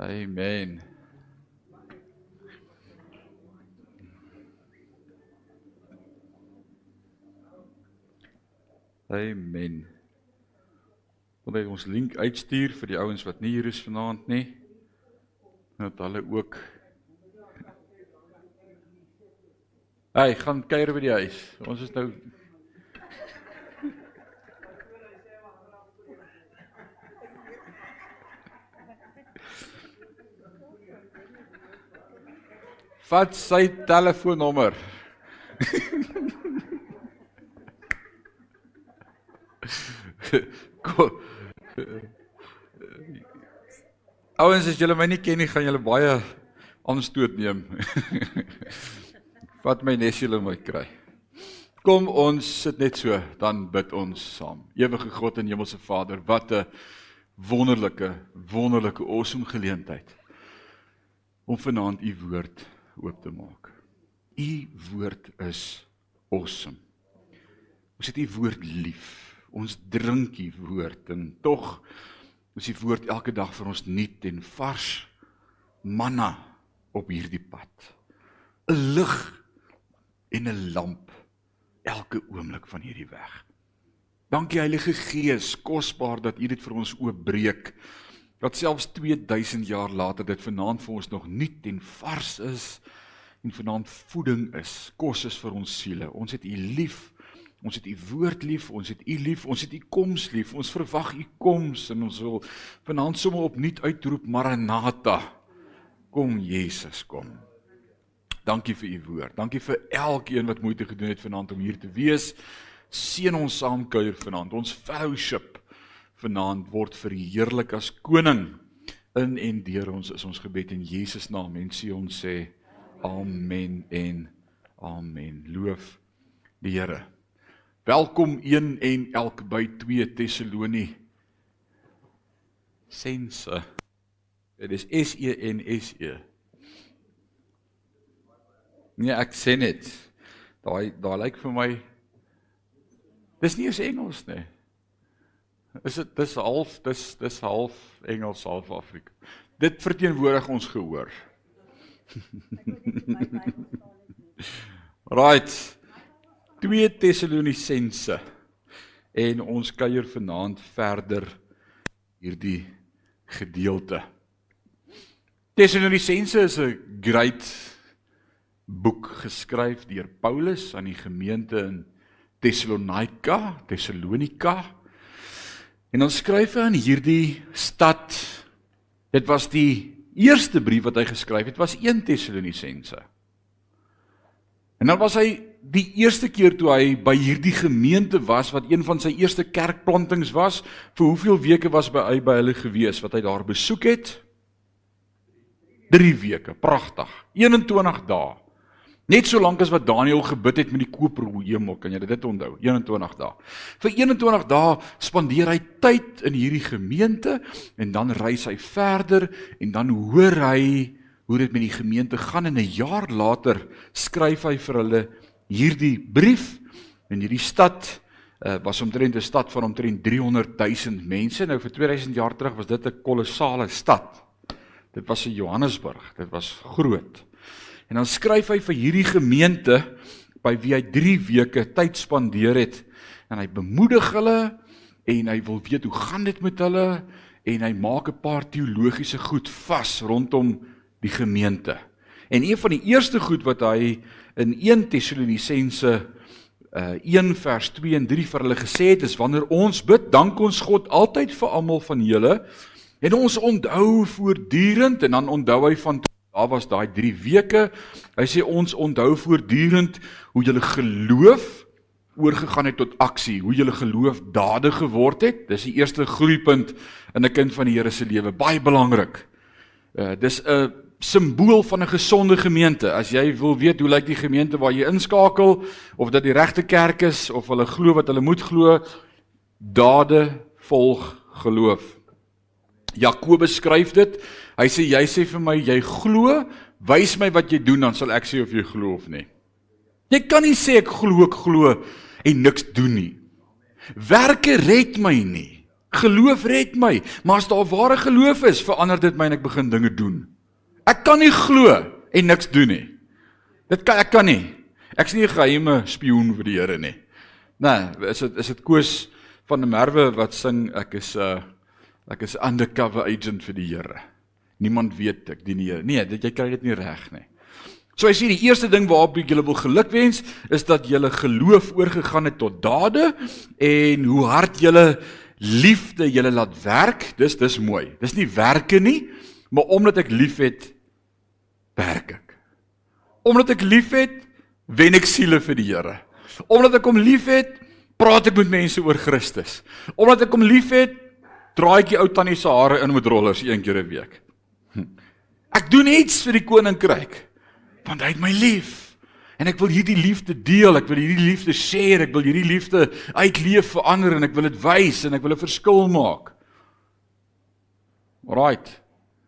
Amen. Amen. Wil jy ons link uitstuur vir die ouens wat nie hier is vanaand nie? Dat hulle ook Hey, gaan kuier by die huis. Ons is nou Vat sy telefoonnommer. Ouens, as julle my nie ken nie, gaan julle baie aanstoot neem. Wat my nes julle my kry. Kom ons sit net so, dan bid ons saam. Ewige God en Hemelse Vader, wat 'n wonderlike, wonderlike awesome geleentheid om vanaand u woord oop te maak. U woord is awesome. Ons het u woord lief ons drink die woord en tog is die woord elke dag vir ons nuut en vars manna op hierdie pad. 'n lig en 'n lamp elke oomblik van hierdie weg. Dankie Heilige Gees, kosbaar dat U dit vir ons oopbreek. Dat selfs 2000 jaar later dit vanaand vir ons nog nuut en vars is en vanaand voeding is, kos is vir ons siele. Ons het U lief. Ons het u woord lief, ons het u lief, ons het u koms lief. Ons verwag u koms en ons wil vanaand sommer opnuut uitroep Maranatha. Kom Jesus, kom. Dankie vir u woord. Dankie vir elkeen wat moeite gedoen het vanaand om hier te wees. Seën ons saam kuier vanaand. Ons fellowship vanaand word verheerlik as koning in en deur ons is ons gebed in Jesus naam en sê ons sê amen en amen. Loof die Here. Welkom een en elk by 2 Tessaloni. Sense. Dit is S E N S E. Nee, ek sê net. Daai daai lyk vir my Dis nie eens Engels nie. Is dit dis half dis dis half Engels half Afrika. Dit verteenwoordig ons gehoor. right. 2 Tessalonisense en ons kuier vanaand verder hierdie gedeelte. Tessalonisense is 'n great boek geskryf deur Paulus aan die gemeente in Tessalonika, Tessalonika. En ons skryf aan hierdie stad. Dit was die eerste brief wat hy geskryf het, was 1 Tessalonisense. En dan was hy die eerste keer toe hy by hierdie gemeente was wat een van sy eerste kerkplantings was, vir hoeveel weke was by hy by hulle gewees wat hy daar besoek het? 3 weke, pragtig. 21 dae. Net so lank as wat Daniël gebid het met die koperhou hemel, kan jy dit onthou? 21 dae. Vir 21 dae spandeer hy tyd in hierdie gemeente en dan reis hy verder en dan hoor hy hoe dit met die gemeente gaan en 'n jaar later skryf hy vir hulle hierdie brief in hierdie stad uh, was omtrent 'n stad van omtrent 300 000 mense nou vir 2000 jaar terug was dit 'n kolossale stad dit was 'n Johannesburg dit was groot en dan skryf hy vir hierdie gemeente by wie hy 3 weke tyd spandeer het en hy bemoedig hulle en hy wil weet hoe gaan dit met hulle en hy maak 'n paar teologiese goed vas rondom die gemeente. En een van die eerste goed wat hy in 1 Tessalonisense uh 1 vers 2 en 3 vir hulle gesê het is wanneer ons bid, dank ons God altyd vir almal van julle en ons onthou voortdurend en dan onthou hy van daar was daai 3 weke. Hy sê ons onthou voortdurend hoe julle geloof oorgegaan het tot aksie, hoe julle geloof dade geword het. Dis die eerste groeipunt in 'n kind van die Here se lewe, baie belangrik. Uh dis 'n simbool van 'n gesonde gemeente. As jy wil weet hoe lyk die gemeente waar jy inskakel of dit die regte kerk is of hulle glo wat hulle moet glo, dade volg geloof. Jakobus skryf dit. Hy sê jy sê vir my jy glo, wys my wat jy doen dan sal ek sê of jy glo of nie. Jy kan nie sê ek glo ek glo en niks doen nie. Werke red my nie. Geloof red my, maar as daar ware geloof is, verander dit my en ek begin dinge doen. Ek kan nie glo en niks doen nie. Dit kan ek kan nie. Ek's nie 'n geheime spioen vir die Here nie. Nee, is dit is dit Koos van der Merwe wat sing ek is 'n uh, ek is undercover agent vir die Here. Niemand weet ek dien die Here. Nee, dit jy kry dit nie reg nie. So hy sê die eerste ding waarop ek julle wil gelukwens is dat julle geloof oorgegaan het tot dade en hoe hard julle liefde julle laat werk. Dis dis mooi. Dis nie werke nie, maar omdat ek liefhet werk ek. Omdat ek liefhet, wen ek siele vir die Here. Omdat ek hom liefhet, praat ek met mense oor Christus. Omdat ek hom liefhet, draai ek die ou tannie se hare in met rollers een keer 'n week. Hm. Ek doen iets vir die koninkryk want hy het my lief. En ek wil hierdie liefde deel, ek wil hierdie liefde share, ek wil hierdie liefde uitleef vir ander en ek wil dit wys en ek wil 'n verskil maak. Alraight.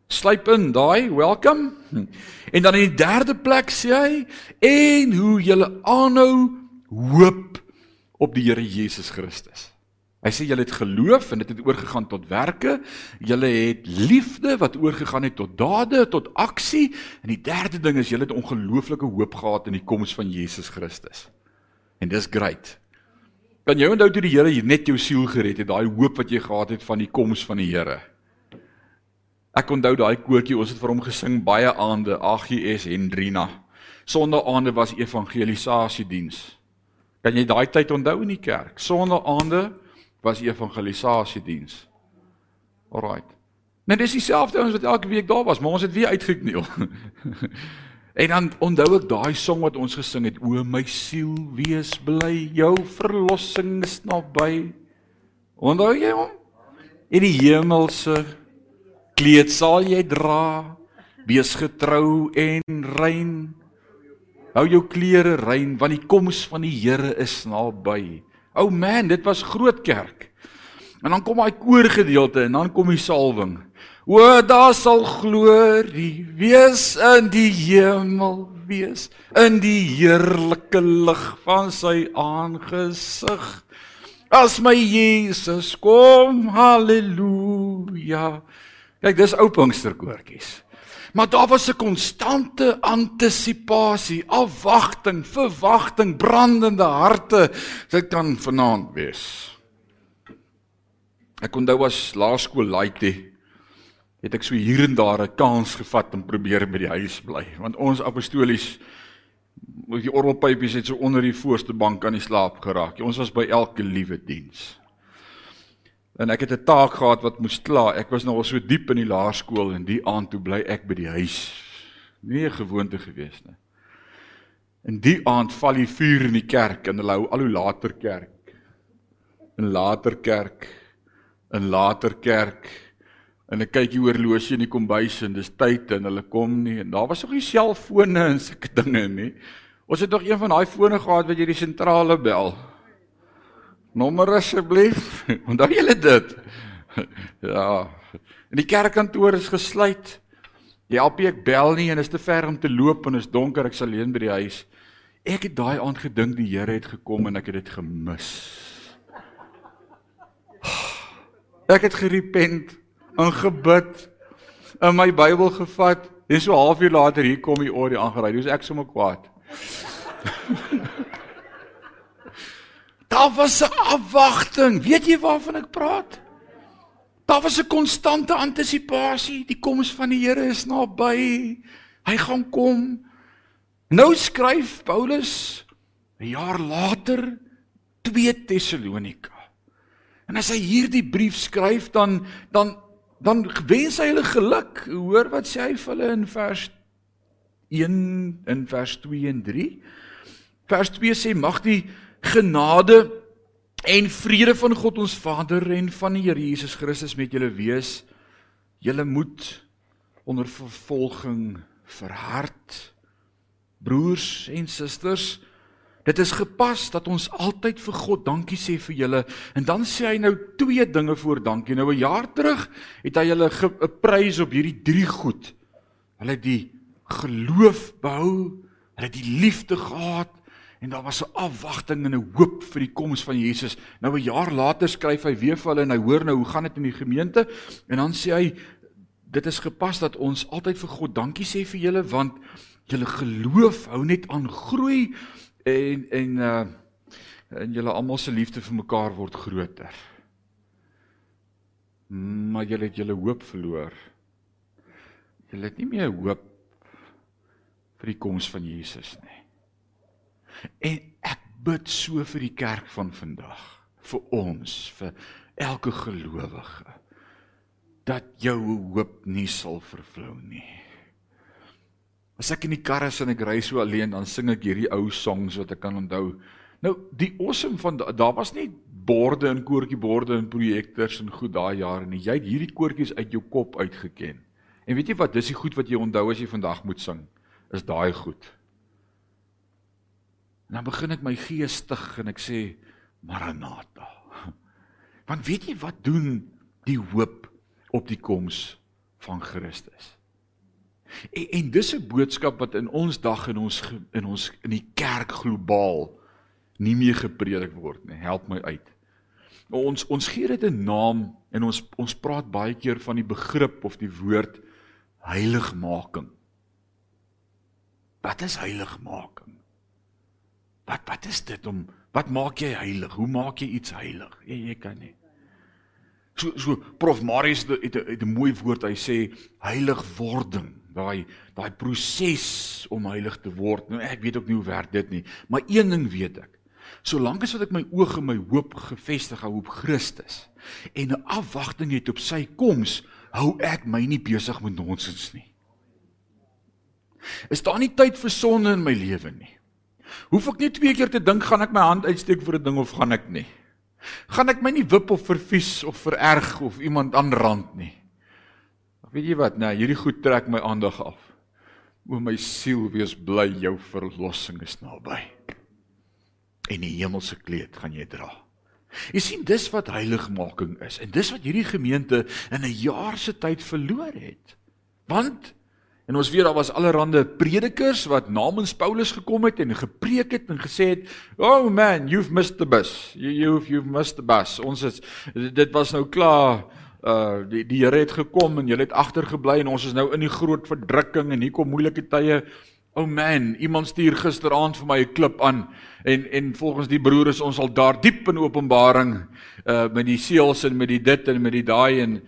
Sluip in daai, welcome. En dan in die derde plek sê hy en hoe julle aanhou hoop op die Here Jesus Christus. Hy sê julle het geloof en dit het oorgegaan tot werke. Julle het liefde wat oorgegaan het tot dade, tot aksie. En die derde ding is julle het ongelooflike hoop gehad in die koms van Jesus Christus. En dis great. Kan jy onthou toe die Here net jou siel gered het, daai hoop wat jy gehad het van die koms van die Here? Ek onthou daai koortjie, ons het vir hom gesing baie aande, AGS Hendrina. Sondaande was evangelisasiediens. Kan jy daai tyd onthou in die kerk? Sondaande was evangelisasiediens. Alraight. Net dis dieselfde ouens wat elke week daar was, maar ons het weer uitgekneel. en dan onthou ek daai song wat ons gesing het, o my siel, wees bly, jou verlossing is naby. Onthou jy hom? In die hemelse kleed sal jy dra, wees getrou en rein. Hou jou klere rein want die koms van die Here is naby. O oh man, dit was groot kerk. En dan kom daai koorgedeelte en dan kom die salwing. O, daar sal glorie wees in die hemel wees in die heerlike lig van sy aangesig. As my Jesus kom, haleluja. Kyk, dis ou Pinksterkoortjies. Maar daar was 'n konstante antisisipasie, afwagting, verwagting, brandende harte. Dit kan vanaand wees. Ek onthou was laerskool laaitie het ek so hier en daar 'n kans gevat om probeer by die huis bly want ons apostolies met die orgelpypies het so onder die voorste bank aan die slaap geraak. Ons was by elke liewe diens. En ek het 'n taak gehad wat moes klaar. Ek was nog so diep in die laerskool en die aand toe bly ek by die huis. Nie 'n gewoonte gewees nie. En die aand val die vuur in die kerk en hulle hou al hoe later kerk. In later kerk. In later kerk. En ek kyk die horlosie in die kombuis en dis tyd en hulle kom nie en daar was nog nie selfone en sulke dinge nie. Ons het nog een van daai fone gehad wat jy die sentrale bel. Nommer asseblief. Onthou julle dit? Ja. En die kerkkantoor is gesluit. Die LP ek bel nie en is te ver om te loop en is donker ek sal alleen by die huis. Ek het daai aand gedink die Here het gekom en ek het dit gemis. Ek het gerepent en gebid in my Bybel gevat. En so 'n halfuur later hier kom die oor die aangery. Dis ek sommer kwaad. Daar was 'n afwagting. Weet jy waarvan ek praat? Daar was 'n konstante antisipasie. Die koms van die Here is naby. Hy gaan kom. Nou skryf Paulus 'n jaar later 2 Tessalonika. En as hy hierdie brief skryf dan dan dan wens hy hulle geluk. Hoor wat sê hy vir hulle in vers 1 in vers 2 en 3. Vers 2 sê mag die genade en vrede van God ons Vader en van die Here Jesus Christus met julle wees. Julle moet onder vervolging verhard. Broers en susters, dit is gepas dat ons altyd vir God dankie sê vir julle. En dan sê hy nou twee dinge voor dankie. Nou 'n jaar terug het hy julle geprys op hierdie drie goed. Hulle het die geloof behou, hulle het die liefde gehad En daar was 'n afwagting en 'n hoop vir die koms van Jesus. Nou 'n jaar later skryf hy weer vir hulle en hy hoor nou hoe gaan dit in die gemeente en dan sê hy dit is gepas dat ons altyd vir God dankie sê vir julle want julle geloof hou net aan groei en en uh en julle almal se liefde vir mekaar word groter. Maar julle het julle hoop verloor. Julle het nie meer hoop vir die koms van Jesus nie. En ek bid so vir die kerk van vandag, vir ons, vir elke gelowige dat jou hoop nie sal vervlou nie. As ek in die kar is en ek ry so alleen, dan sing ek hierdie ou songs wat ek kan onthou. Nou, die awesome van daar was nie borde en koortjieborde en projektors en goed daai jare nie. Jy het hierdie koortjies uit jou kop uitgeken. En weet jy wat? Dis die goed wat jy onthou as jy vandag moet sing. Is daai goed. En dan begin ek my gees stig en ek sê Maranatha. Want weet jy wat doen die hoop op die koms van Christus? En, en dis 'n boodskap wat in ons dag in ons in ons in die kerk globaal nie meer gepredik word nie. Help my uit. Ons ons gee dit 'n naam en ons ons praat baie keer van die begrip of die woord heiligmaking. Wat is heiligmaking? Wat wat is dit om wat maak jy heilig? Hoe maak jy iets heilig? Jy jy kan nie. So so Prof Marius het 'n 'n mooi woord. Hy sê heiligwording daai daai proses om heilig te word. Nou ek weet ook nie hoe werk dit nie, maar een ding weet ek. Solank as wat ek my oë en my hoop gefestig hou op Christus en 'n afwagting het op sy koms, hou ek my nie besig met nonsens nie. Is daar nie tyd vir sonde in my lewe nie? Hoef ek net twee keer te dink gaan ek my hand uitsteek vir 'n ding of gaan ek nie? Gaan ek my nie wip of vervies of vererg of iemand aanrand nie? Weet jy wat? Nee, hierdie goed trek my aandag af. O my siel, wees bly, jou verlossing is naby. En die hemelse kleed gaan jy dra. Jy sien dis wat heiligmaking is en dis wat hierdie gemeente in 'n jaar se tyd verloor het. Want en ons weet daar was allerlei predikers wat namens Paulus gekom het en gepreek het en gesê het, "Oh man, you've missed the bus. You you've you've missed the bus." Ons is dit was nou klaar uh die die Here het gekom en jy het agtergebly en ons is nou in die groot verdrukking en hier kom moeilike tye. Oh man, iemand stuur gisteraand vir my 'n klip aan en en volgens die broer is ons al daar diep in Openbaring uh met die seels en met die dit en met die daai en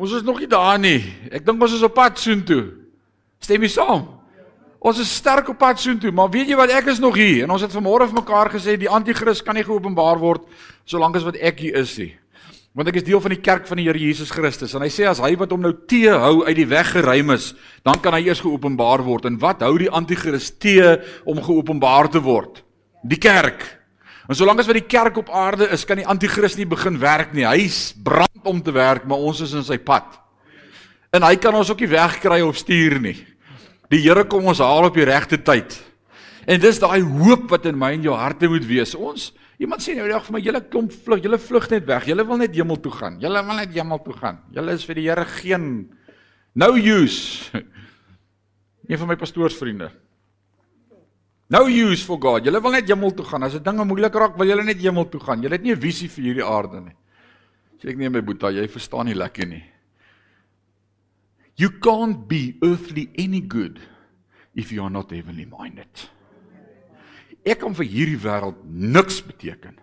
ons is nog nie daar nie. Ek dink ons is op pad soontoe. Stem jy saam? Ons is sterk op pad soontoe, maar weet jy wat ek is nog hier en ons het vanmôre vir mekaar gesê die anti-kris kan nie geopenbaar word solank as wat ek hier is nie want ek is deel van die kerk van die Here Jesus Christus en hy sê as hy wat hom nou tee hou uit die weg geruim is, dan kan hy eers geopenbaar word. En wat hou die anti-kris tee om geopenbaar te word? Die kerk. En solank as wat die kerk op aarde is, kan die anti-kris nie begin werk nie. Hy brand om te werk, maar ons is in sy pad. En hy kan ons ook nie wegkry of stuur nie. Die Here kom ons haal op die regte tyd. En dis daai hoop wat in my en jou harte moet wees. Ons Iemand sê nou die dag vir my, julle kom vlug, julle vlug net weg. Julle wil net hemel toe gaan. Julle wil net hemel toe gaan. Julle is vir die Here geen no use. Een van my pastoorsvriende. No use for God. Julle wil net hemel toe gaan. As dit dinge moeilik raak, wil julle net hemel toe gaan. Julle het nie 'n visie vir hierdie aarde nie. Sê ek nie my boetie, jy verstaan nie lekker nie. You can't be earthly any good if you are not heavenly minded. Ek kan vir hierdie wêreld niks beteken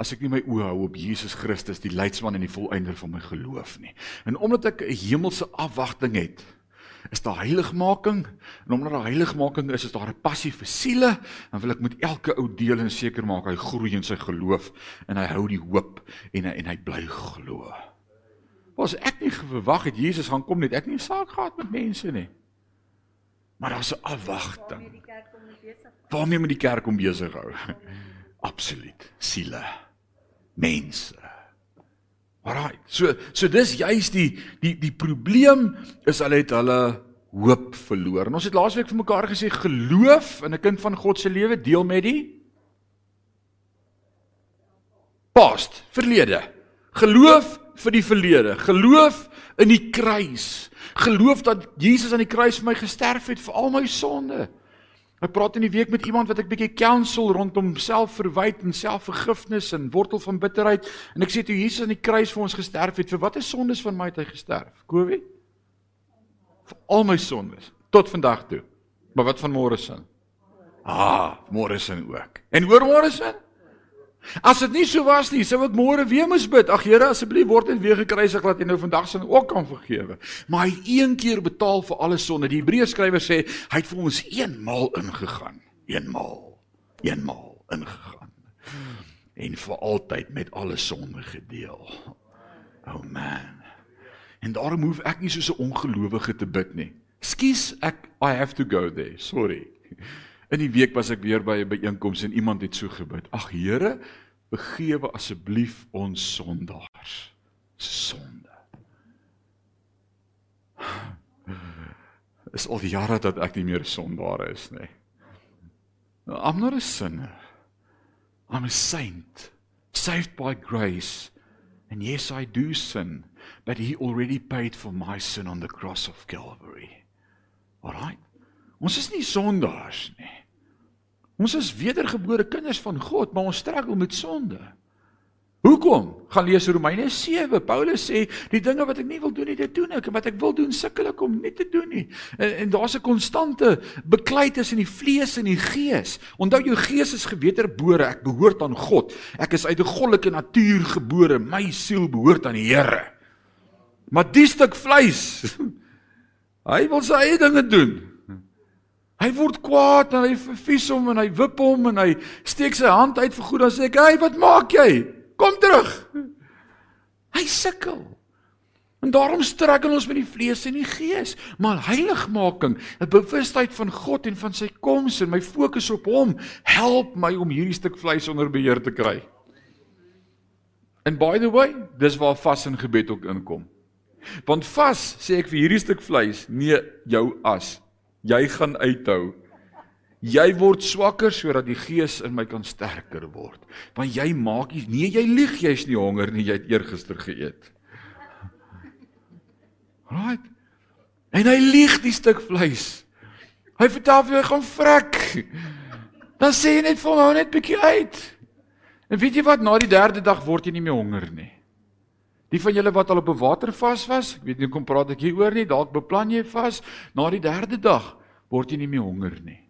as ek nie my oë hou op Jesus Christus, die leidsman en die volëinder van my geloof nie. En omdat ek 'n hemelse afwagting het, is daar heiligmaking en omdat daar heiligmaking is, is daar 'n passie vir siele en wil ek met elke ou deel en seker maak hy groei in sy geloof en hy hou die hoop en hy, en hy bly glo. Was ek nie verwag het Jesus gaan kom net ek nie saak gehad met mense nie. Maar daar's 'n afwagting. Waarmee moet die kerk om besig hou? Absoluut. Siele. Mense. Alraai. So so dis juist die die die probleem is hulle het hulle hoop verloor. En ons het laasweek vir mekaar gesê geloof in 'n kind van God se lewe deel met die past, verlede. Geloof vir die verlede. Geloof in die kruis. Geloof dat Jesus aan die kruis vir my gesterf het vir al my sonde. Ek praat in die week met iemand wat ek bietjie counsel rondom selfverwyd en selfvergifnis en wortel van bitterheid en ek sê toe Jesus aan die kruis vir ons gesterf het, vir watter sondes van my het hy gesterf? Covid? Vir al my sondes tot vandag toe. Maar wat van môre se? Ah, môre se ook. En hoor môre se? As dit nie so was nie, sou ek môre weer moes bid. Ag Here, asseblief word net weer gekruisig dat jy nou vandag sin ook kan vergewe. Maar hy het een keer betaal vir alle sonde. Die Hebreërskrywer sê hy het vir ons eenmaal ingegaan. Eenmaal. Eenmaal ingegaan. En vir altyd met alle sonde gedeel. Oh man. En daarom hoef ek nie soos 'n ongelowige te bid nie. Skus, ek I have to go there. Sorry. In die week was ek weer by 'n byeenkoms en iemand het so gebid. Ag Here, begewe asseblief ons sondaars sonde. Is al jare dat ek nie meer 'n sondaar is nie. I'm not a sinner. I'm a saint, saved by grace. And yes, I do sin, but he already paid for my sin on the cross of Calvary. All right? Ons is nie sondaars nie. Ons is wedergebore kinders van God, maar ons struggle met sonde. Hoekom? Gaan lees Romeine 7. Paulus sê, die dinge wat ek nie wil doen nie, dit doen ek, en wat ek wil doen, sukkel ek om nie te doen nie. En, en daar's 'n konstante beklei tussen die vlees en die gees. Onthou jou gees is gewederbore, ek behoort aan God. Ek is uit 'n goddelike natuur gebore. My siel behoort aan die Here. Maar die stuk vleis, hy wil sy eie dinge doen. Hy word kwaad en hy vervies hom en hy wip hom en hy steek sy hand uit vir goed dan sê ek, "Hey, wat maak jy? Kom terug." Hy sukkel. En daarom struggle ons met die vlees en die gees, maar heiligmaking, 'n bewustheid van God en van sy koms en my fokus op hom, help my om hierdie stuk vleis onder beheer te kry. And by the way, dis waar vas en gebed ook inkom. Want vas sê ek vir hierdie stuk vleis, nee, jou as Jy gaan uithou. Jy word swakker sodat die gees in my kan sterker word. Want jy maak nie nee, jy lieg, jy's nie honger nie, jy het eergister geëet. Right? En hy lieg die stuk vleis. Hy vertel vir jou gaan vrek. Dan sê jy net vir hom net bietjie uit. En weet jy wat, na die derde dag word jy nie meer honger nie. Die van julle wat al op 'n watervas was, ek weet nie kom praat ek hier oor nie, dalk beplan jy vas, na die derde dag word jy nie meer honger nie.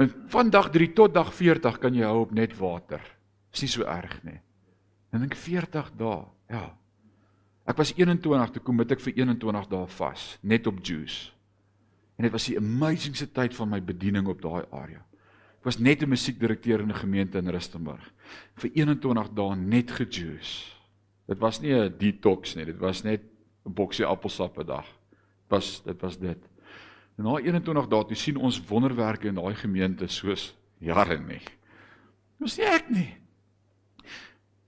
En van dag 3 tot dag 40 kan jy hou op net water. Is nie so erg nie. En dink 40 dae, ja. Ek was 21 toe kom met ek vir 21 dae vas, net op juice. En dit was die amazingste tyd van my bediening op daai area. Ek was net 'n musiekdirekteur in 'n gemeente in Rustenburg. Vir 21 dae net gejuice. Dit was nie 'n detox nie, dit was net 'n boksie appelsap per dag. Dit was dit was dit. En na 21 dae toe sien ons wonderwerke in daai gemeente soos jare nie. Dis nie ek nie.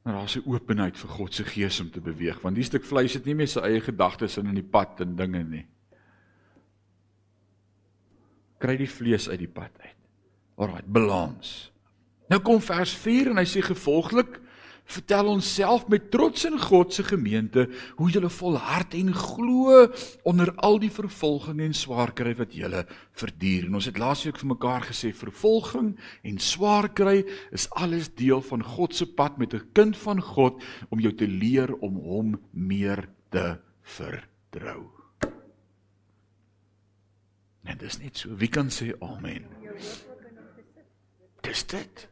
Maar daar's 'n openheid vir God se gees om te beweeg, want die stuk vleis het nie meer sy eie gedagtes in in die pad en dinge nie. Kry die vlees uit die pad uit. Alraai, balans. Nou kom vers 4 en hy sê gevolglik vertel ons self met trots in God se gemeente hoe julle volhard en glo onder al die vervolging en swaar kry wat julle verduur. En ons het laasweek vir mekaar gesê vervolging en swaar kry is alles deel van God se pad met 'n kind van God om jou te leer om hom meer te vertrou. En dis net so, wie kan sê amen? Dis dit.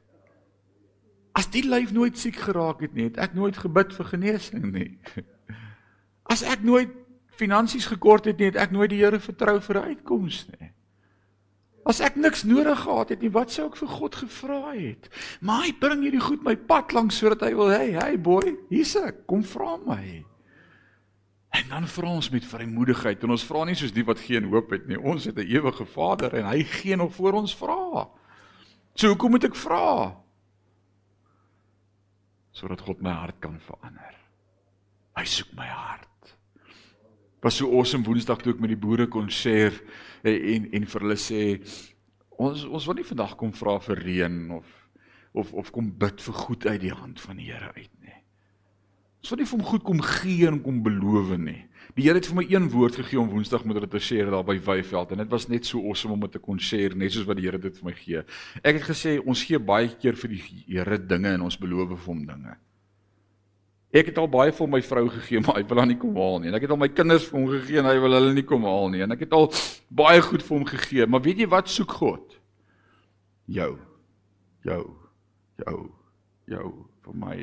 As die lyf nooit siek geraak het nie, het ek nooit gebid vir genesing nie. As ek nooit finansies gekort het nie, het ek nooit die Here vertrou vir 'n uitkoms nie. As ek niks nodig gehad het nie, wat sou ek vir God gevra het? Maar hy bring hierdie goed my pad langs sodat hy wil, hey, hey boy, hier's ek, kom vra my. En dan vra ons met vrymoedigheid en ons vra nie soos die wat geen hoop het nie. Ons het 'n ewige Vader en hy gee nog voor ons vra. So hoekom moet ek vra? Sodat God my hart kan verander. Hy soek my hart. Was so awesome Woensdag toe ek met die boere kon share en en, en vir hulle sê ons ons wil nie vandag kom vra vir reën of of of kom bid vir goed uit die hand van die Here uit nie. Ons wil nie vir hom goed kom gee en kom beloof nie. Die Here het vir my een woord gegee om Woensdag met hulle te share daar by Wyveld en dit was net so awesome om dit te kon share net soos wat die Here dit vir my gee. Ek het gesê ons gee baie keer vir die Here dinge en ons beloof vir hom dinge. Ek het al baie vir my vrou gegee, maar hy wil haar nie kom haal nie. En ek het al my kinders vir hom gegee en hy wil hulle nie kom haal nie. En ek het al baie goed vir hom gegee, maar weet jy wat soek God? Jou. Jou. Jou. Jou vir my.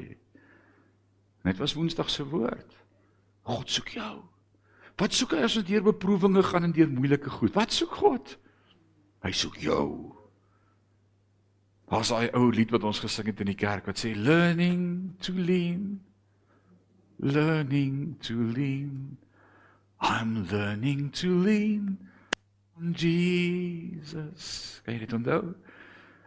Net was Woensdag se woord. God soek jou. Wat soek hy as ons deur beproewinge gaan en deur moeilike goed? Wat soek God? Hy soek jou. Daar's daai ou lied wat ons gesing het in die kerk wat sê learning to lean learning to lean I'm learning to lean on Jesus. Kyk dit onthou.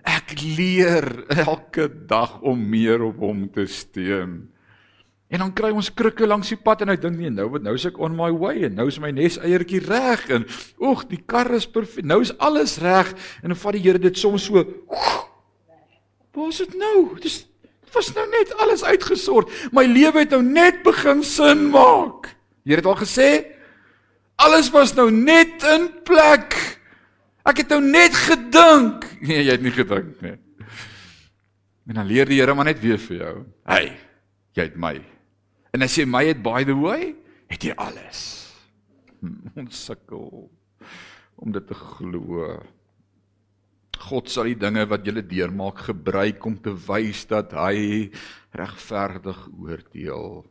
Ek leer elke dag om meer op hom te steun. En dan kry ons krikke langs die pad en hy dink nee, nou wat nou is ek on my way en nou is my nes eiertjie reg en oeg, die kar is perfek. Nou is alles reg en dan vat die Here dit soms so Waar is dit nou? Dis was nou net alles uitgesort. My lewe het nou net begin sin maak. Here het al gesê alles was nou net in plek. Ek het nou net gedink. Nee, jy het nie gedink nie. En dan leer die Here maar net weer vir jou. Hey, jy het my En as jy my het by the way, het jy alles. Ons sukkel om dit te glo. God sal die dinge wat jy deurmaak gebruik om te wys dat hy regverdig oordeel.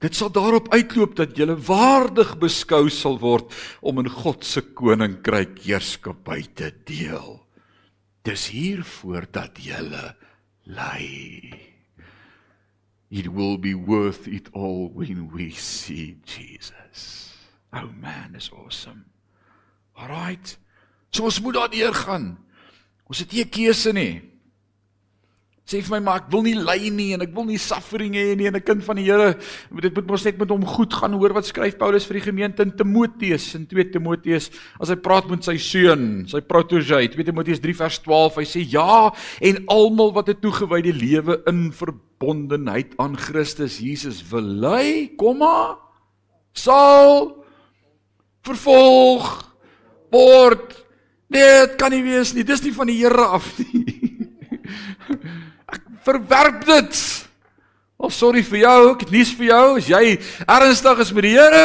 Dit sal daarop uitloop dat jy waardig beskou sal word om in God se koninkryk heerskappy te deel. Dis hiervoor dat jy lei. It will be worth it all when we see Jesus. Oh man, is awesome. Alright. So ons moet daardeur gaan. Ons het nie 'n keuse nie. Sê vir my maar ek wil nie ly nie en ek wil nie suffering hê nie en 'n kind van die Here. Dit moet mos net met hom goed gaan. Hoor wat skryf Paulus vir die gemeente in Timoteus in 2 Timoteus. As hy praat met sy seun sy protege 2 Timoteus 3 vers 12 hy sê ja en almal wat 'n toegewyde lewe in verbondenheid aan Christus Jesus wil lei komma sal vervolg word. Dit kan nie wees nie. Dis nie van die Here af nie verwerp dit. Al oh, sorry vir jou, ek het nuus vir jou. As jy ernstig is met die Here,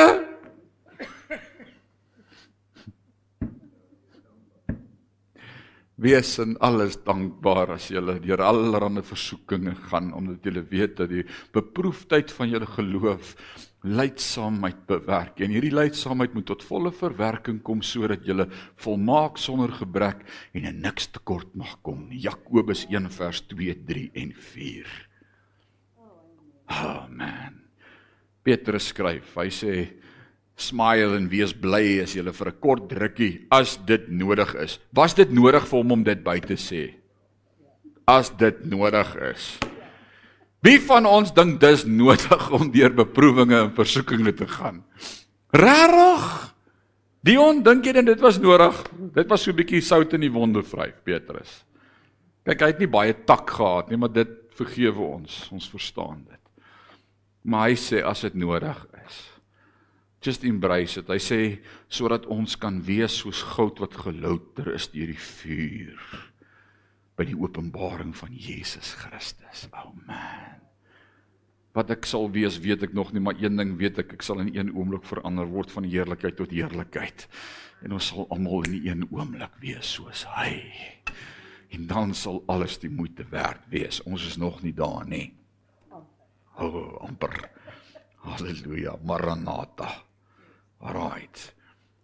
wees in alles dankbaar as jy deur allerlei versoekinge gaan omdat jy weet dat die beproefdheid van jou geloof leidsaamheid bewerk. En hierdie leidsaamheid moet tot volle verwerking kom sodat jy volmaak sonder gebrek en niks tekort mag kom Jakobus 1 vers 2 3 en 4 Oh man Petrus skryf hy sê smile en wees bly as jy vir 'n kort drukkie as dit nodig is. Was dit nodig vir hom om dit by te sê? As dit nodig is. Wie van ons dink dis nodig om deur beproewinge en versoekinge te gaan? Regtig? Dion, dink jy dit was nodig? Dit was so 'n bietjie sout in die wonde vry, Petrus. Kyk, hy het nie baie tak gehad nie, maar dit vergewe ons. Ons verstaan dit. Maar hy sê as dit nodig just embrace it. Hy sê sodat ons kan wees soos goud wat gelouter is deur die vuur by die openbaring van Jesus Christus. Oh man. Wat ek sal wees, weet ek nog nie, maar een ding weet ek, ek sal in een oomblik verander word van heerlikheid tot heerlikheid. En ons sal almal in een oomblik wees soos hy. En dan sal alles die moeite werd wees. Ons is nog nie daar nie. O, oh, amper. Halleluja, Maranatha. Alraight.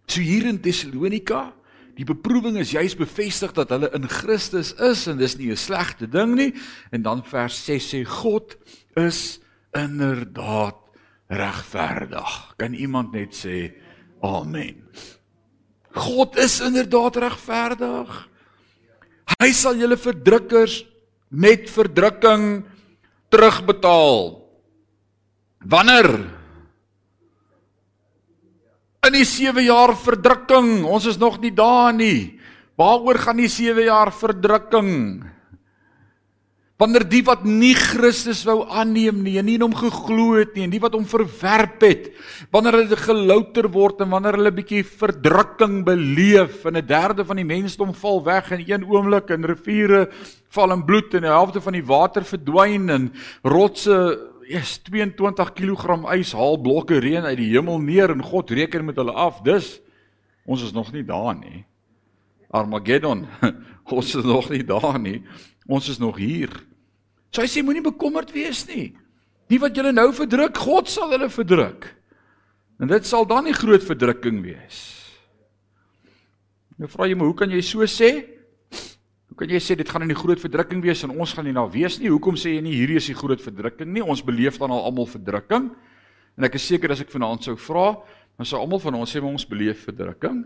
So hier in Tessalonika, die beproewing is juis bevestig dat hulle in Christus is en dis nie 'n slegte ding nie. En dan vers 6 sê God is inderdaad regverdig. Kan iemand net sê amen. God is inderdaad regverdig. Hy sal julle verdrukkers met verdrukking terugbetaal. Wanneer in die 7 jaar verdrukking. Ons is nog nie daar nie. Waaroor gaan die 7 jaar verdrukking? Wanneer die wat nie Christus wou aanneem nie en nie in hom geglo het nie en die wat hom verwerp het, wanneer hulle gelouter word en wanneer hulle bietjie verdrukking beleef en 'n derde van die mensdom val weg in een oomblik en riviere val in bloed en die helfte van die water verdwyn en rotse is 22 kg ys haal blokke reën uit die hemel neer en God reken met hulle af. Dis ons is nog nie daar nie. Armageddon. Ons is nog nie daar nie. Ons is nog hier. So hy sê moenie bekommerd wees nie. Die wat julle nou verdruk, God sal hulle verdruk. En dit sal dan nie groot verdrukking wees. Nou vra jy my, hoe kan jy so sê? Kan jy sê dit gaan 'n groot verdrukking wees en ons gaan nie daar wees nie? Hoekom sê jy nie hierdie is die groot verdrukking nie? Ons beleef dan al almal verdrukking. En ek is seker as ek vanaand sou vra, dan sou almal van ons sê ons beleef verdrukking.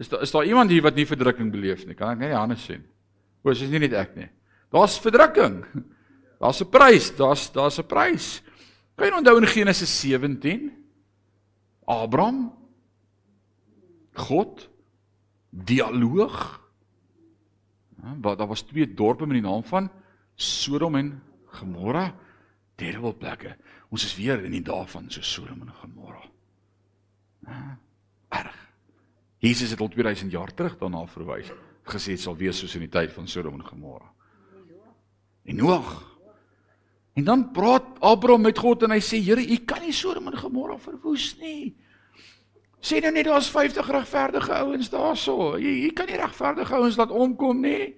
Is daar is daar iemand hier wat nie verdrukking beleef nie? Kan ek net die hande sien? O, dis nie net ek nie. Daar's verdrukking. Daar's 'n prys, daar's daar's 'n prys. Kan jy onthou in Genesis 17? Abraham God dialoog. Wat daar was twee dorpe met die naam van Sodom en Gomorra. Terrible plekke. Ons is weer in die dae van so Sodom en Gomorra. Erg. Jesus het al 2000 jaar terug daarna verwys, gesê dit sal wees soos in die tyd van Sodom en Gomorra en Noag. En dan praat Abraham met God en hy sê Here, U kan nie Sodom en Gomorra verwoes nie. Sê nou net daar's 50 regverdige ouens daarso. Jy jy kan nie regverdige ouens laat omkom nie.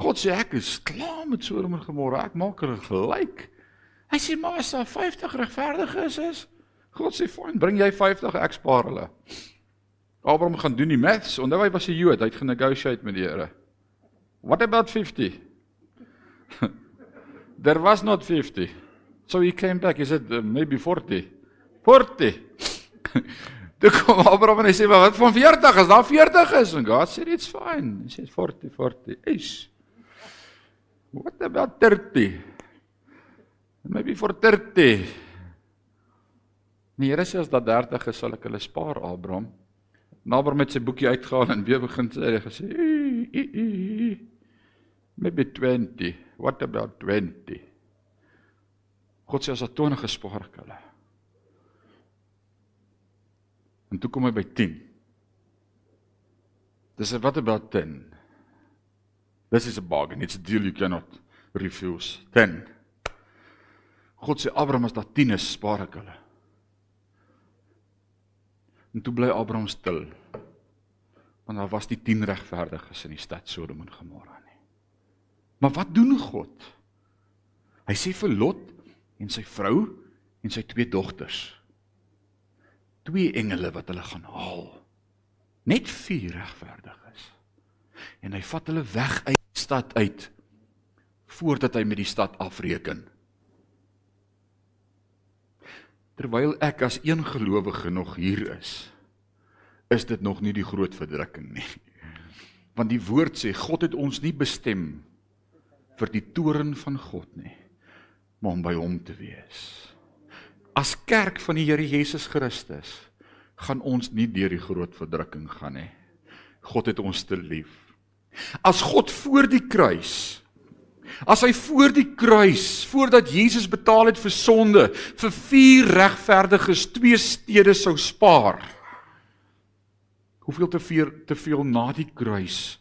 God sê ek is klaar met Sodom en Gomorra. Ek maak hulle gelyk. Hy sê maar as daar 50 regverdiges is, God sê fyn, bring jy 50, ek spaar hulle. Abraham gaan doen die maths. Onthou hy was 'n Jood, hy het genegotiate met die Here. What about 50? there was not 50. So he came back. He said, maybe 40. 40. Toe kom Abraham en hy sê, "Maar wat van 40? As daar 40 is?" En God sê, "It's fine." He said, "40, 40." Is. What about 30? Maybe for 30. Nee, Here sê as daar 30 is, sal ek hulle spaar, Abraham. Abraham het sy boekie uitgehaal en weer begin sê, hy gesê, "Maybe 20." What about 20? God sê as daar 20 gespaar ek hulle. En toe kom hy by 10. Dis what about 10? This is a bargain. It's a deal you cannot refuse. 10. God sê Abraham as daar 10 is, spaar ek hulle. En toe bly Abraham stil. Want daar was die 10 regverdiges in die stad Sodom en Gomorra. Maar wat doen God? Hy sê vir Lot en sy vrou en sy twee dogters. Twee engele wat hulle gaan haal. Net vier regverdiges. En hy vat hulle weg uit die stad uit voordat hy met die stad afreken. Terwyl ek as een gelowige nog hier is, is dit nog nie die groot verdrukking nie. Want die woord sê God het ons nie bestem vir die toren van God nie, maar om by hom te wees. As kerk van die Here Jesus Christus gaan ons nie deur die groot verdrukking gaan nie. God het ons te lief. As God voor die kruis As hy voor die kruis, voordat Jesus betaal het vir sonde, vir vier regverdiges twee stede sou spaar. Hoeveel te veel te veel na die kruis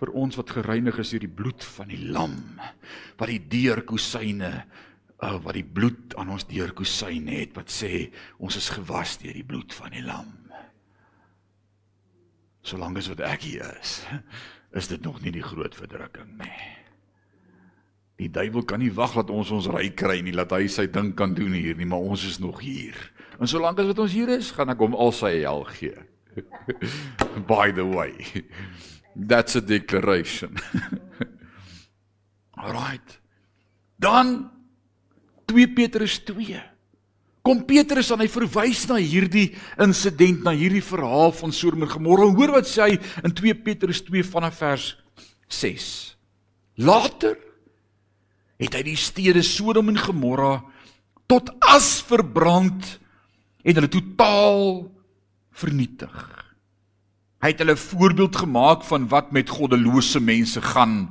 vir ons wat gereinig is deur die bloed van die lam wat die deurkusyne uh, wat die bloed aan ons deurkusyne het wat sê ons is gewas deur die bloed van die lam solank as wat ek hier is is dit nog nie die groot verdrukking nie die duiwel kan nie wag dat ons ons ry kry nie laat hy sy ding kan doen hier nie maar ons is nog hier en solank as wat ons hier is gaan ek hom al sy hel gee by the way That's a declaration. Alright. Dan 2 Petrus 2. Kom Petrus aan hy verwys na hierdie insident, na hierdie verhaal van Sodom en Gomorra. Hoor wat sê hy in 2 Petrus 2 vanaf vers 6. Later het hy die stede Sodom en Gomorra tot as verbrand en hulle totaal vernietig. Hy het hulle voorbeeld gemaak van wat met goddelose mense gaan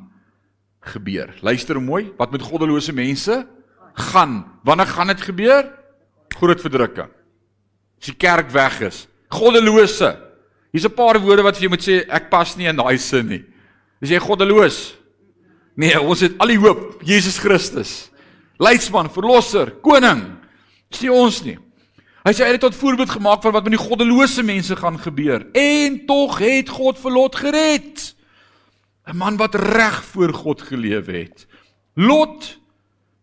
gebeur. Luister mooi, wat met goddelose mense gaan. Wanneer gaan dit gebeur? Groot verdrukking. As die kerk weg is. Goddelose. Hier's 'n paar woorde wat vir jou moet sê ek pas nie in daai sin nie. Is jy goddeloos? Nee, ons het al die hoop, Jesus Christus. Leidsman, verlosser, koning. Dis nie ons nie. Hy sê hy het tot voorbeeld gemaak van wat met die goddelose mense gaan gebeur. En tog het God vir Lot gered. 'n Man wat reg voor God geleef het. Lot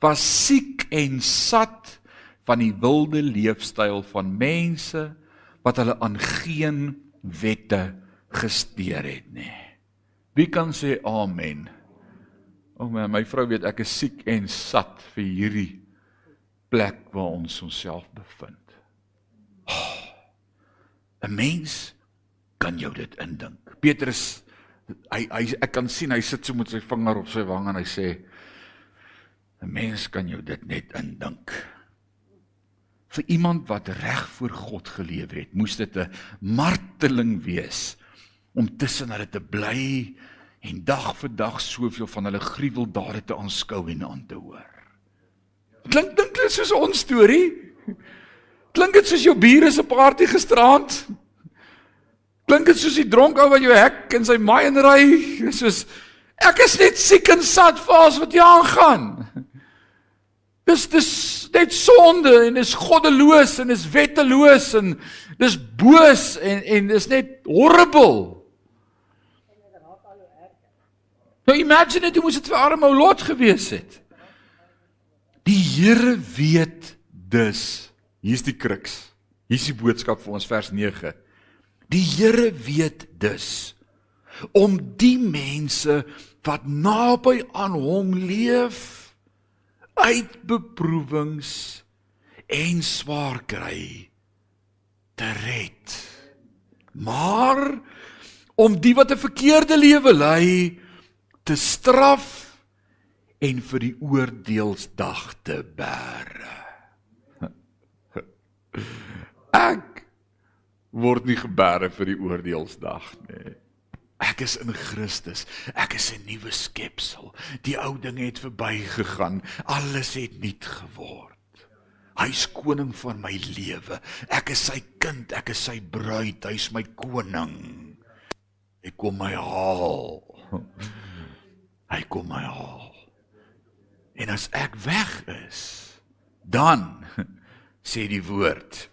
was siek en sat van die wilde leefstyl van mense wat hulle aan geen wette gesteer het nie. Wie kan sê amen? O oh my, my vrou weet ek is siek en sat vir hierdie plek waar ons onsself bevind. 'n Mens kan jou dit indink. Petrus hy hy ek kan sien hy sit so met sy vinger op sy wang en hy sê 'n mens kan jou dit net indink. Vir iemand wat reg voor God geleef het, moes dit 'n marteling wees om tussen hulle te bly en dag vir dag soveel van hulle gruweldade te aanskou en aan te hoor. Klink dink dit soos ons storie? Klink dit soos jou bure se party gisteraand? Klink dit soos die dronk ou wat jou hek in sy maai en ry? Soos ek is net siek en sat vir alles wat hier aangaan. Dis dis net sonde en dis goddeloos en dis wetteloos en dis boos en en dis net horrible. Nou imagine dit moes dit vir arme Lot gewees het. Die Here weet dus Hier's die kruks. Hier's die boodskap vir ons vers 9. Die Here weet dus om die mense wat naby aan hom leef uit beproewings en swaar kry te red. Maar om die wat 'n verkeerde lewe lei te straf en vir die oordeelsdag te bære. Ek word nie gebere vir die oordeelsdag nie. Ek is in Christus. Ek is 'n nuwe skepsel. Die ou dinge het verbygegaan. Alles het nuut geword. Hy's koning van my lewe. Ek is sy kind, ek is sy bruid, hy's my koning. Hy kom my haal. Hy kom my haal. En as ek weg is, dan sê die woord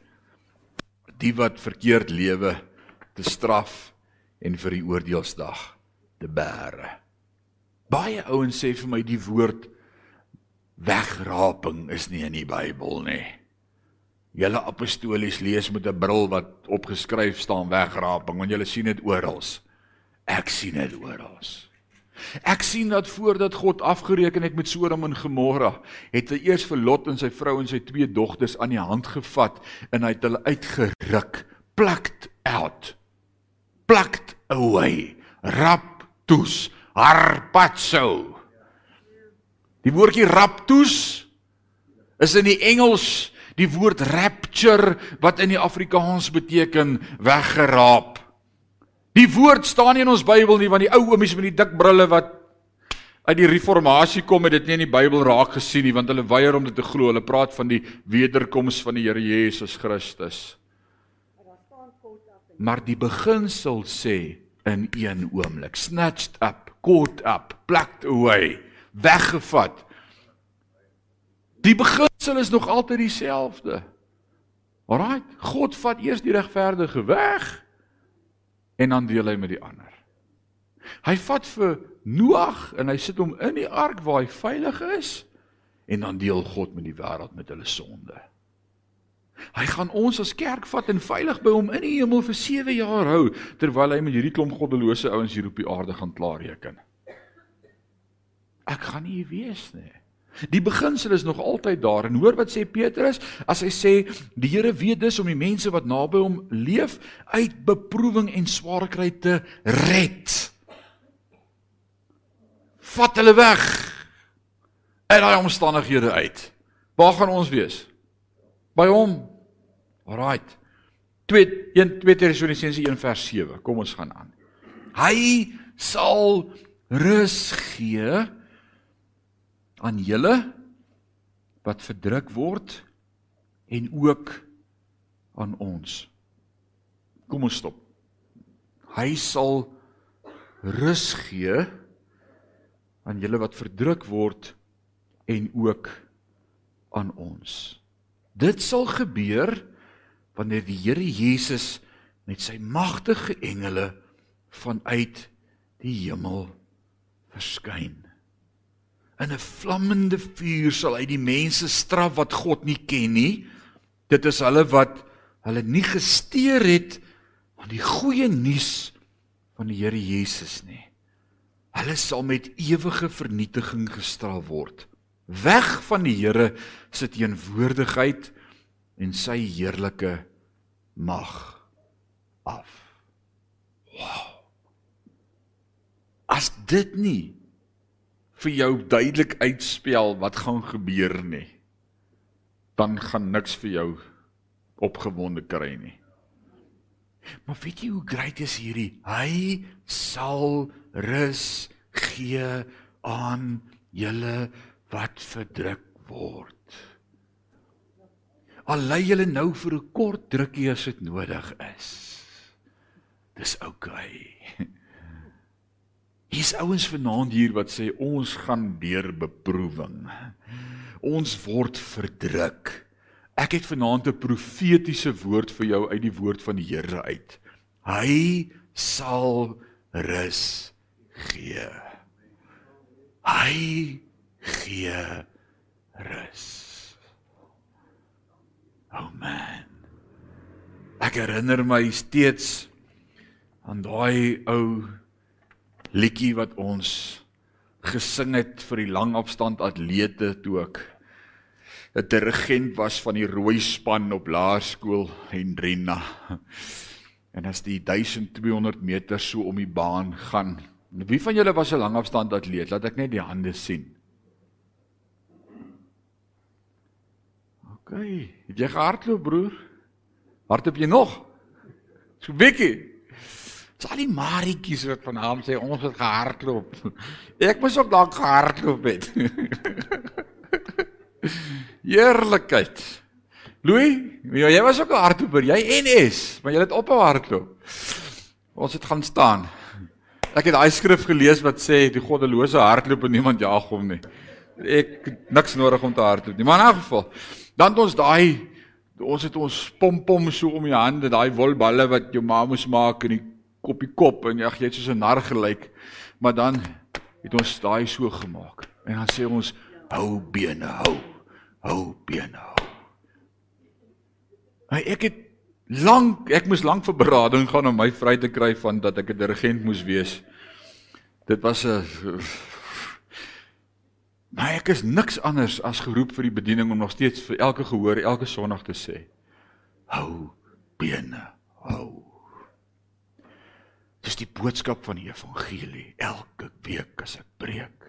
die wat verkeerd lewe te straf en vir die oordeelsdag te bære. Baie ouens sê vir my die woord wegraping is nie in die Bybel nie. Julle apostolies lees met 'n bril wat opgeskryf staan wegraping want julle sien dit oral. Ek sien dit oral. Ek sien dat voordat God afgereken het met Sodom en Gomorra, het hy eers vir Lot en sy vrou en sy twee dogters aan die hand gevat en hy het hulle uitgeruk, plucked out. Plucked away. Raptus, harpazo. Die woordjie raptus is in die Engels die woord rapture wat in die Afrikaans beteken weggeraap. Die woord staan nie in ons Bybel nie want die ou oomies met die dik brille wat uit die reformatie kom het dit nie in die Bybel raak gesien nie want hulle weier om dit te glo. Hulle praat van die wederkoms van die Here Jesus Christus. Maar die beginsel sê in een oomblik snatched up, caught up, plucked away, weggevat. Die beginsel is nog altyd dieselfde. Alraai, God vat eers die regverdige weg en dan deel hy met die ander. Hy vat vir Noag en hy sit hom in die ark waar hy veilig is en dan deel God met die wêreld met hulle sonde. Hy gaan ons as kerk vat en veilig by hom in die hemel vir 7 jaar hou terwyl hy met hierdie klomp goddelose ouens hier op die aarde gaan klaarreken. Ek gaan nie wees nie. Die beginsel is nog altyd daar en hoor wat sê Petrus as hy sê die Here weet dus om die mense wat naby hom leef uit beproewing en swaar kry te red. Vat hulle weg uit daai omstandighede uit. Waar gaan ons wees? By hom. Alraight. 2 1 2 Tessalonisense 1 vers 7. Kom ons gaan aan. Hy sal rus gee aan julle wat verdruk word en ook aan ons. Kom ons stop. Hy sal rus gee aan julle wat verdruk word en ook aan ons. Dit sal gebeur wanneer die Here Jesus met sy magtige engele vanuit die hemel verskyn. In 'n vlammende vuur sal hy die mense straf wat God nie ken nie. Dit is hulle wat hulle nie gesteer het aan die goeie nuus van die Here Jesus nie. Hulle sal met ewige vernietiging gestraf word. Weg van die Here se teenwoordigheid en sy heerlike mag af. Wow. As dit nie vir jou duidelik uitspel wat gaan gebeur nie, dan gaan niks vir jou opgewonde kry nie. Maar weet jy hoe groot is hierdie? Hy sal rus gee aan julle wat verdruk word. Al lê julle nou vir 'n kort drukkie as dit nodig is. Dis oukei. Okay. Hier's ouens vanaand hier wat sê ons gaan deur beproewing. Ons word verdruk. Ek het vanaand 'n profetiese woord vir jou uit die woord van die Here uit. Hy sal rus gee. Hy gee rus. Oh man. Ek herinner my steeds aan daai ou liedjie wat ons gesing het vir die langafstand atlete toe ek 'n dirigent was van die rooi span op laerskool Hendrina. En as die 1200 meter so om die baan gaan. Wie van julle was 'n langafstand atleet? Laat ek net die hande sien. OK, het jy gehardloop broer? Hardloop jy nog? So bietjie. Dis al die marietjies wat vanaand sê ons het gehardloop. Ek moes ook dalk gehardloop het. Heerlikheid. Louis, jy was ook 'n hardloper, jy NS, maar jy het ophou hardloop. Ons het gaan staan. Ek het daai skrif gelees wat sê die goddelose hardloop en niemand jag hom nie. Ek niks nodig om te hardloop nie. Maar in 'n geval, dan het ons daai ons het ons pompom so om die hande, daai wolballe wat jou ma moes maak in die kopie kop en ag jy het soos 'n nar gelyk. Maar dan het ons daai so gemaak. En dan sê ons hou bene hou hou bene hou. Maar ek het lank ek moes lank vir berading gaan om my vry te kry van dat ek 'n dirigent moes wees. Dit was 'n Maar ek is niks anders as geroep vir die bediening om nog steeds vir elke gehoor elke Sondag te sê: Hou bene hou. Dis die boodskap van die evangelie elke week as ek preek.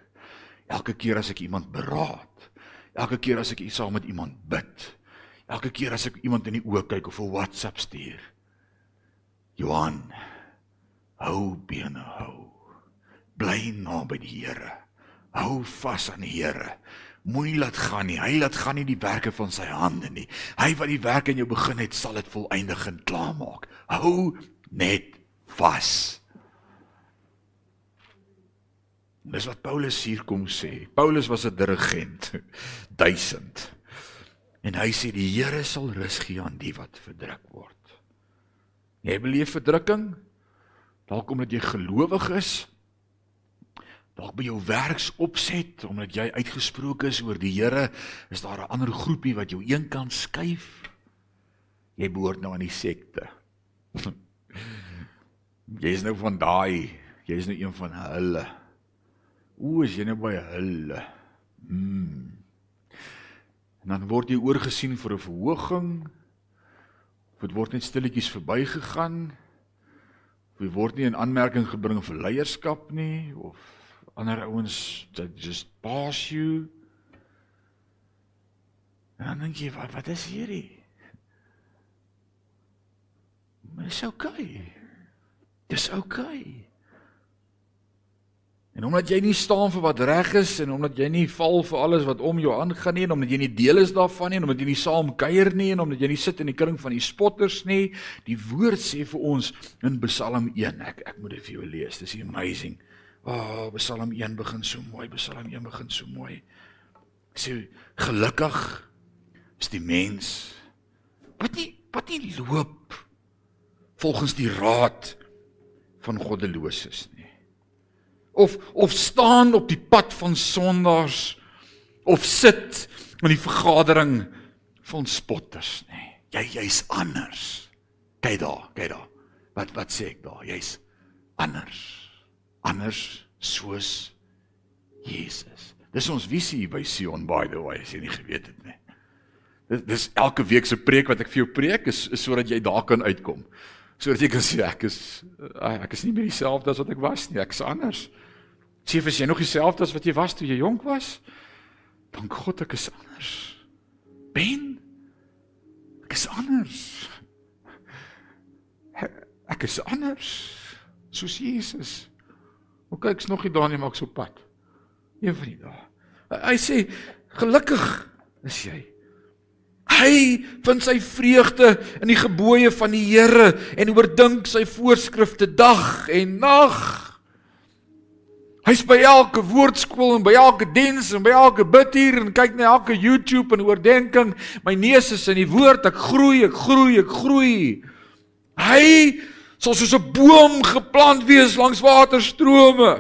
Elke keer as ek iemand beraad. Elke keer as ek saam met iemand bid. Elke keer as ek iemand in die oë kyk of 'n WhatsApp stuur. Johan, hou bene hou. Bly naby die Here. Hou vas aan die Here. Moenie laat gaan nie. Hy laat gaan nie die werke van sy hande nie. Hy wat die werk in jou begin het, sal dit volëindig en klaarmaak. Hou net vas. Dis wat Paulus hier kom sê. Paulus was 'n dirigent. 1000. En hy sê die Here sal rus gee aan die wat verdruk word. Jy beleef verdrukking? Dalk omdat jy gelowig is? Dalk by jou werksopset omdat jy uitgesproke is oor die Here, is daar 'n ander groepie wat jou eenkant skuif? Jy behoort nou aan die sekte. jy is nou van daai, jy is nou een van hulle. O, as jy nou by hulle. En dan word jy oorgesien vir 'n verhoging. Of dit word net stilletjies verbygegaan. Of jy word nie in aanmerking gebring vir leierskap nie of ander ouens that just pass you. En dan dink jy, wat, wat is hierdie? Maar dis. Okay. Dis. Okay. En omdat jy nie staan vir wat reg is en omdat jy nie val vir alles wat om jou aangaan nie en omdat jy nie deel is daarvan nie en omdat jy nie saam kuier nie en omdat jy nie sit in die kring van die spotters nie, die woord sê vir ons in Psalm 1. Ek ek moet dit vir jou lees. Dis amazing. Ah, oh, Psalm 1 begin so mooi. Psalm 1 begin so mooi. Ek sê gelukkig is die mens wat nie wat nie loop volgens die raad van goddeloses nie of of staan op die pad van sondaars of sit in die vergadering van spotters. Nee. Jy jy's anders. Kyk daar, kyk daar. Wat wat sê ek daar? Jy's anders. Anders soos Jesus. Dis ons visie by Sion by the way, as jy nie geweet het nie. Dis dis elke week se preek wat ek vir jou preek is, is sodat jy daar kan uitkom. Sodat jy kan sê ek is ek is nie meer dieselfde as wat ek was nie, ek's anders. Sê vir jy nog dieselfde as wat jy was toe jy jonk was? Dank God ek is anders. Ben ek is anders. Ek is anders soos Jesus. Hoe kyks nog nie daar nie maar ek so pad. Een van die dae. Hy sê gelukkig is jy. Hy vind sy vreugde in die gebooie van die Here en oordink sy voorskrifte dag en nag. Hy's by elke woordskool en by elke diens en by elke bidtuur en kyk na elke YouTube en oordenking. My neus is in die woord. Ek groei, ek groei, ek groei. Hy sal soos 'n boom geplant wees langs waterstrome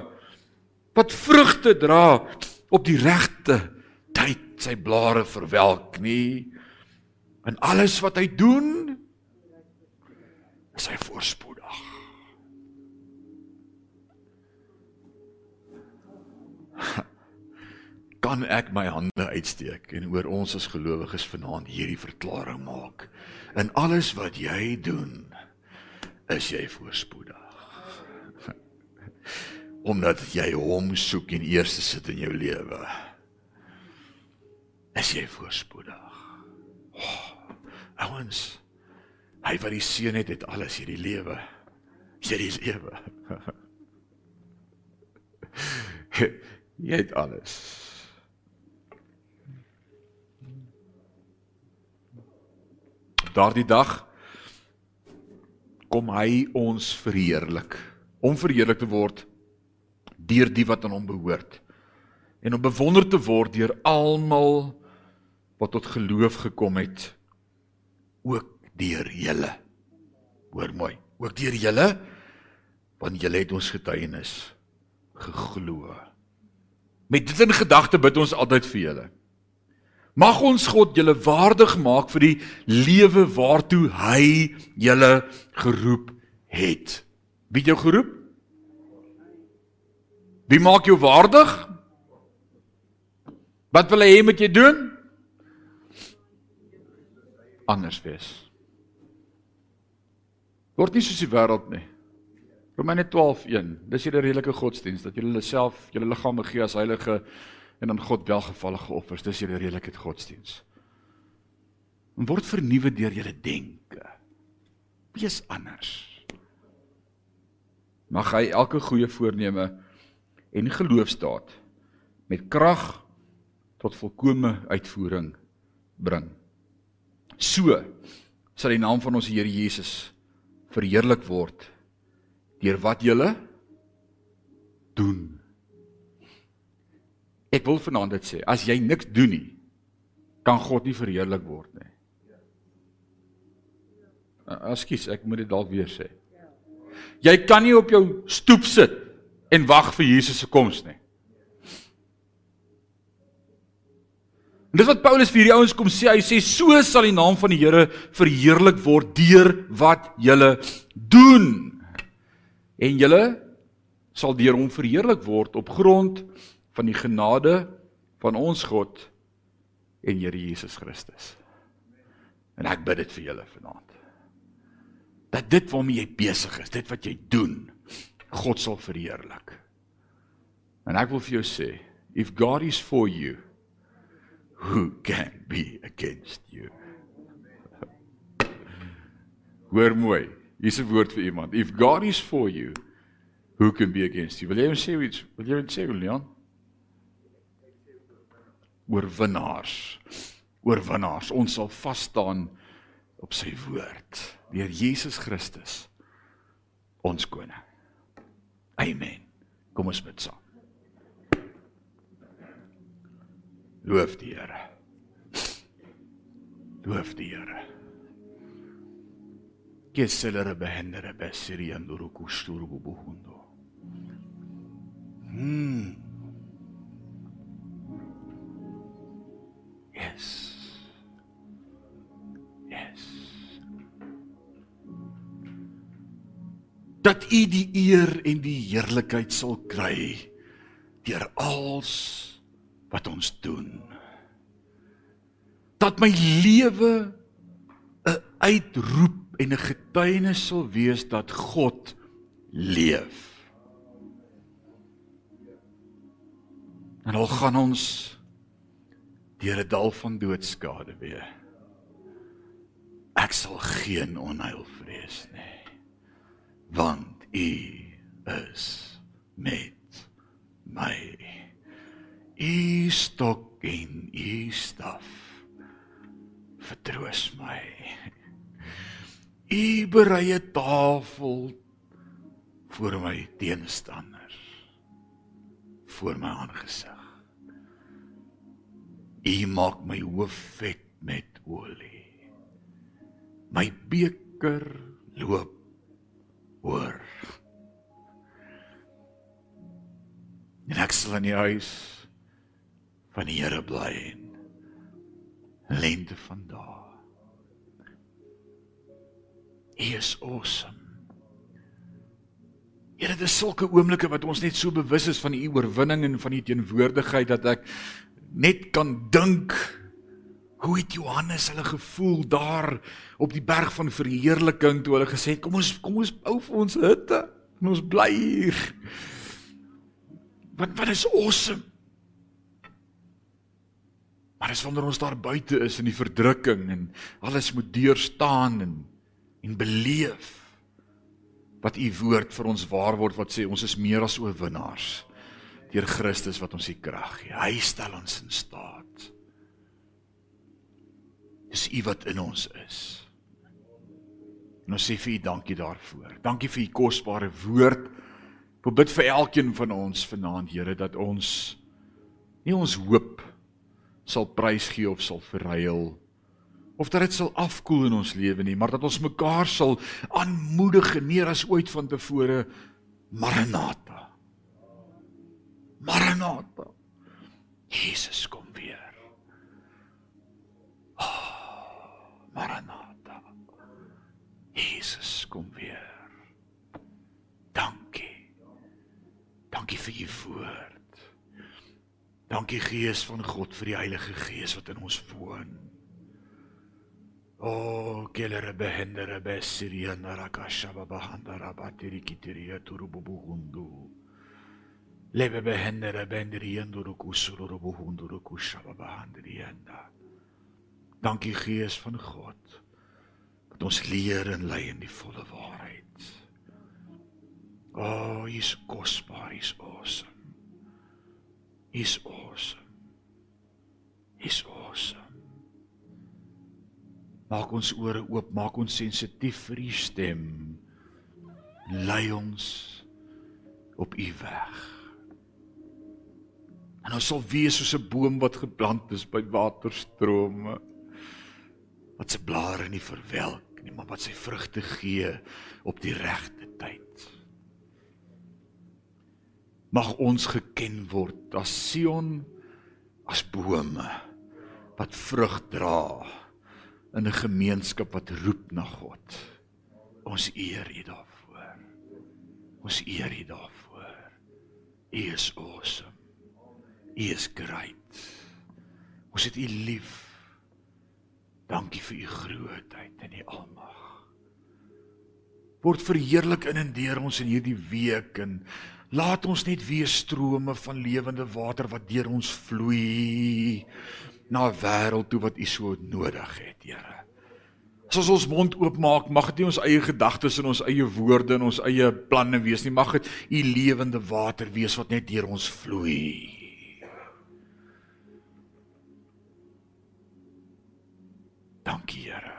wat vrugte dra op die regte tyd sy blare verwelk nie. En alles wat hy doen is hy voorspoed. kan ek my hande uitsteek en oor ons as gelowiges vanaand hierdie verklaring maak. In alles wat jy doen, is jy voorspoedig. Omdat jy hom soek en eers sit in jou lewe. Is jy voorspoedig. Oh, ouens, hy wat die seun het, het alles hierdie lewe. Hierdie lewe. jy het alles. daardie dag kom hy ons verheerlik. Om verheerlik te word deur die wat aan hom behoort. En om bewonder te word deur almal wat tot geloof gekom het. Ook deur julle. Hoor mooi. Ook deur julle want julle het ons getuienis geglo. Met dit in gedagte bid ons altyd vir julle Mag ons God julle waardig maak vir die lewe waartoe hy julle geroep het. Wie het jou geroep? Wie maak jou waardig? Wat wil hy hê moet jy doen? Anders wees. Word nie soos die wêreld nie. Romeine 12:1. Dis julle redelike godsdiens dat julle self julle liggame gee as heilige en aan God welgevallige offers. Dis julle redelikheid godsdiens. En word vernuwe deur julle denke. Wees anders. Mag hy elke goeie voorneme en geloofstaat met krag tot volkomme uitvoering bring. So sal die naam van ons Here Jesus verheerlik word deur wat julle doen Ek wil vanaand dit sê, as jy niks doen nie, kan God nie verheerlik word nie. Ekskuus, ek moet dit dalk weer sê. Jy kan nie op jou stoep sit en wag vir Jesus se koms nie. En dis wat Paulus vir hierdie ouens kom sê, hy sê so sal die naam van die Here verheerlik word deur wat julle doen. En julle sal deur hom verheerlik word op grond van die genade van ons God en Here Jesus Christus. En ek bid dit vir julle vanaand. Dat dit waarmee jy besig is, dit wat jy doen, God sal verheerlik. En ek wil vir jou sê, if God is for you, who can be against you? Hoor mooi. Hier's 'n woord vir iemand. If God is for you, Who can be against you? Wil jy sê iets? Wil jy sê Leon? Oorwinnaars. Oorwinnaars. Ons sal vas staan op sy woord deur Jesus Christus ons koning. Amen. Kom ons bid saam. Loof die Here. Loof die Here. Keselere behendere besiri anduru kusturu bubuhundo. Yes. Yes. Dat U die eer en die heerlikheid sal kry deur alles wat ons doen. Dat my lewe 'n uitroep en 'n getuienis sal wees dat God leef. En al gaan ons deur 'n dal van doodskade weer. Ek sal geen onheil vrees nie. Want U is met my. U stok en U staf vertroos my. U berei 'n tafel voor my teenstanders voor my aangesig. U maak my hoof vet met olie. My beker loop oor. En ek sal in die huis van die Here bly en lente van dae. Hy is awesome. Here, dit is sulke oomblikke wat ons net so bewus is van u oorwinning en van u teenwoordigheid dat ek net kan dink hoe het Johannes hulle gevoel daar op die berg van verheerliking toe hulle gesê het kom ons kom ons bou vir ons hutte en ons bly hier. Wat wat is awesome. Maar as wanneer ons daar buite is in die verdrukking en alles moet deurstaan en en beleef wat u woord vir ons waar word wat sê ons is meer as oorwinnaars deur Christus wat ons die krag gee. Hy stel ons in staat. Dis u wat in ons is. En ons sê vir u dankie daarvoor. Dankie vir u kosbare woord. Ek bid vir elkeen van ons vanaand Here dat ons nie ons hoop sal prys gee of sal verruil of dat dit sal afkoel in ons lewe nie, maar dat ons mekaar sal aanmoedig meer as ooit van tevore. Maranatha. Maranatha. Jesus kom weer. Oh, Maranatha. Jesus kom weer. Dankie. Dankie vir u woord. Dankie Gees van God vir die Heilige Gees wat in ons woon. O kelere behendere besiria narakasha babahandara batiri kitiria turububuhundu. Lebe Dankie Gees van God dat ons leer en lei in die volle waarheid. O, oh, hy's kosbaar, hy's awesome. Hy's awesome. Hy's awesome. Maak ons ore oop, maak ons sensitief vir u stem. Lei ons op u weg. En ons sal wees soos 'n boom wat geplant is by waterstrome. Wat se blare nie verwelk nie, maar wat sy vrugte gee op die regte tyd. Mag ons geken word as Sion as bome wat vrug dra in 'n gemeenskap wat roep na God. Ons eer U daarvoor. Ons eer U daarvoor. U is awesome. U is great. Ons het U lief. Dankie vir U grootheid en U almag. Word verheerlik in en deur ons in hierdie week en laat ons net weer strome van lewende water wat deur ons vloei na 'n wêreld toe wat U so nodig het, Here. as ons mond oopmaak, mag dit nie ons eie gedagtes en ons eie woorde en ons eie planne wees nie. Mag dit u lewende water wees wat net deur ons vloei. Dankie Here.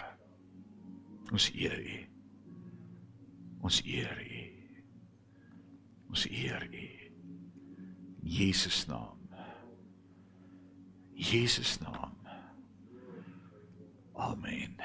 Ons eer U. Ons eer U. Ons eer U. Jesus naam. Jesus naam. Amen.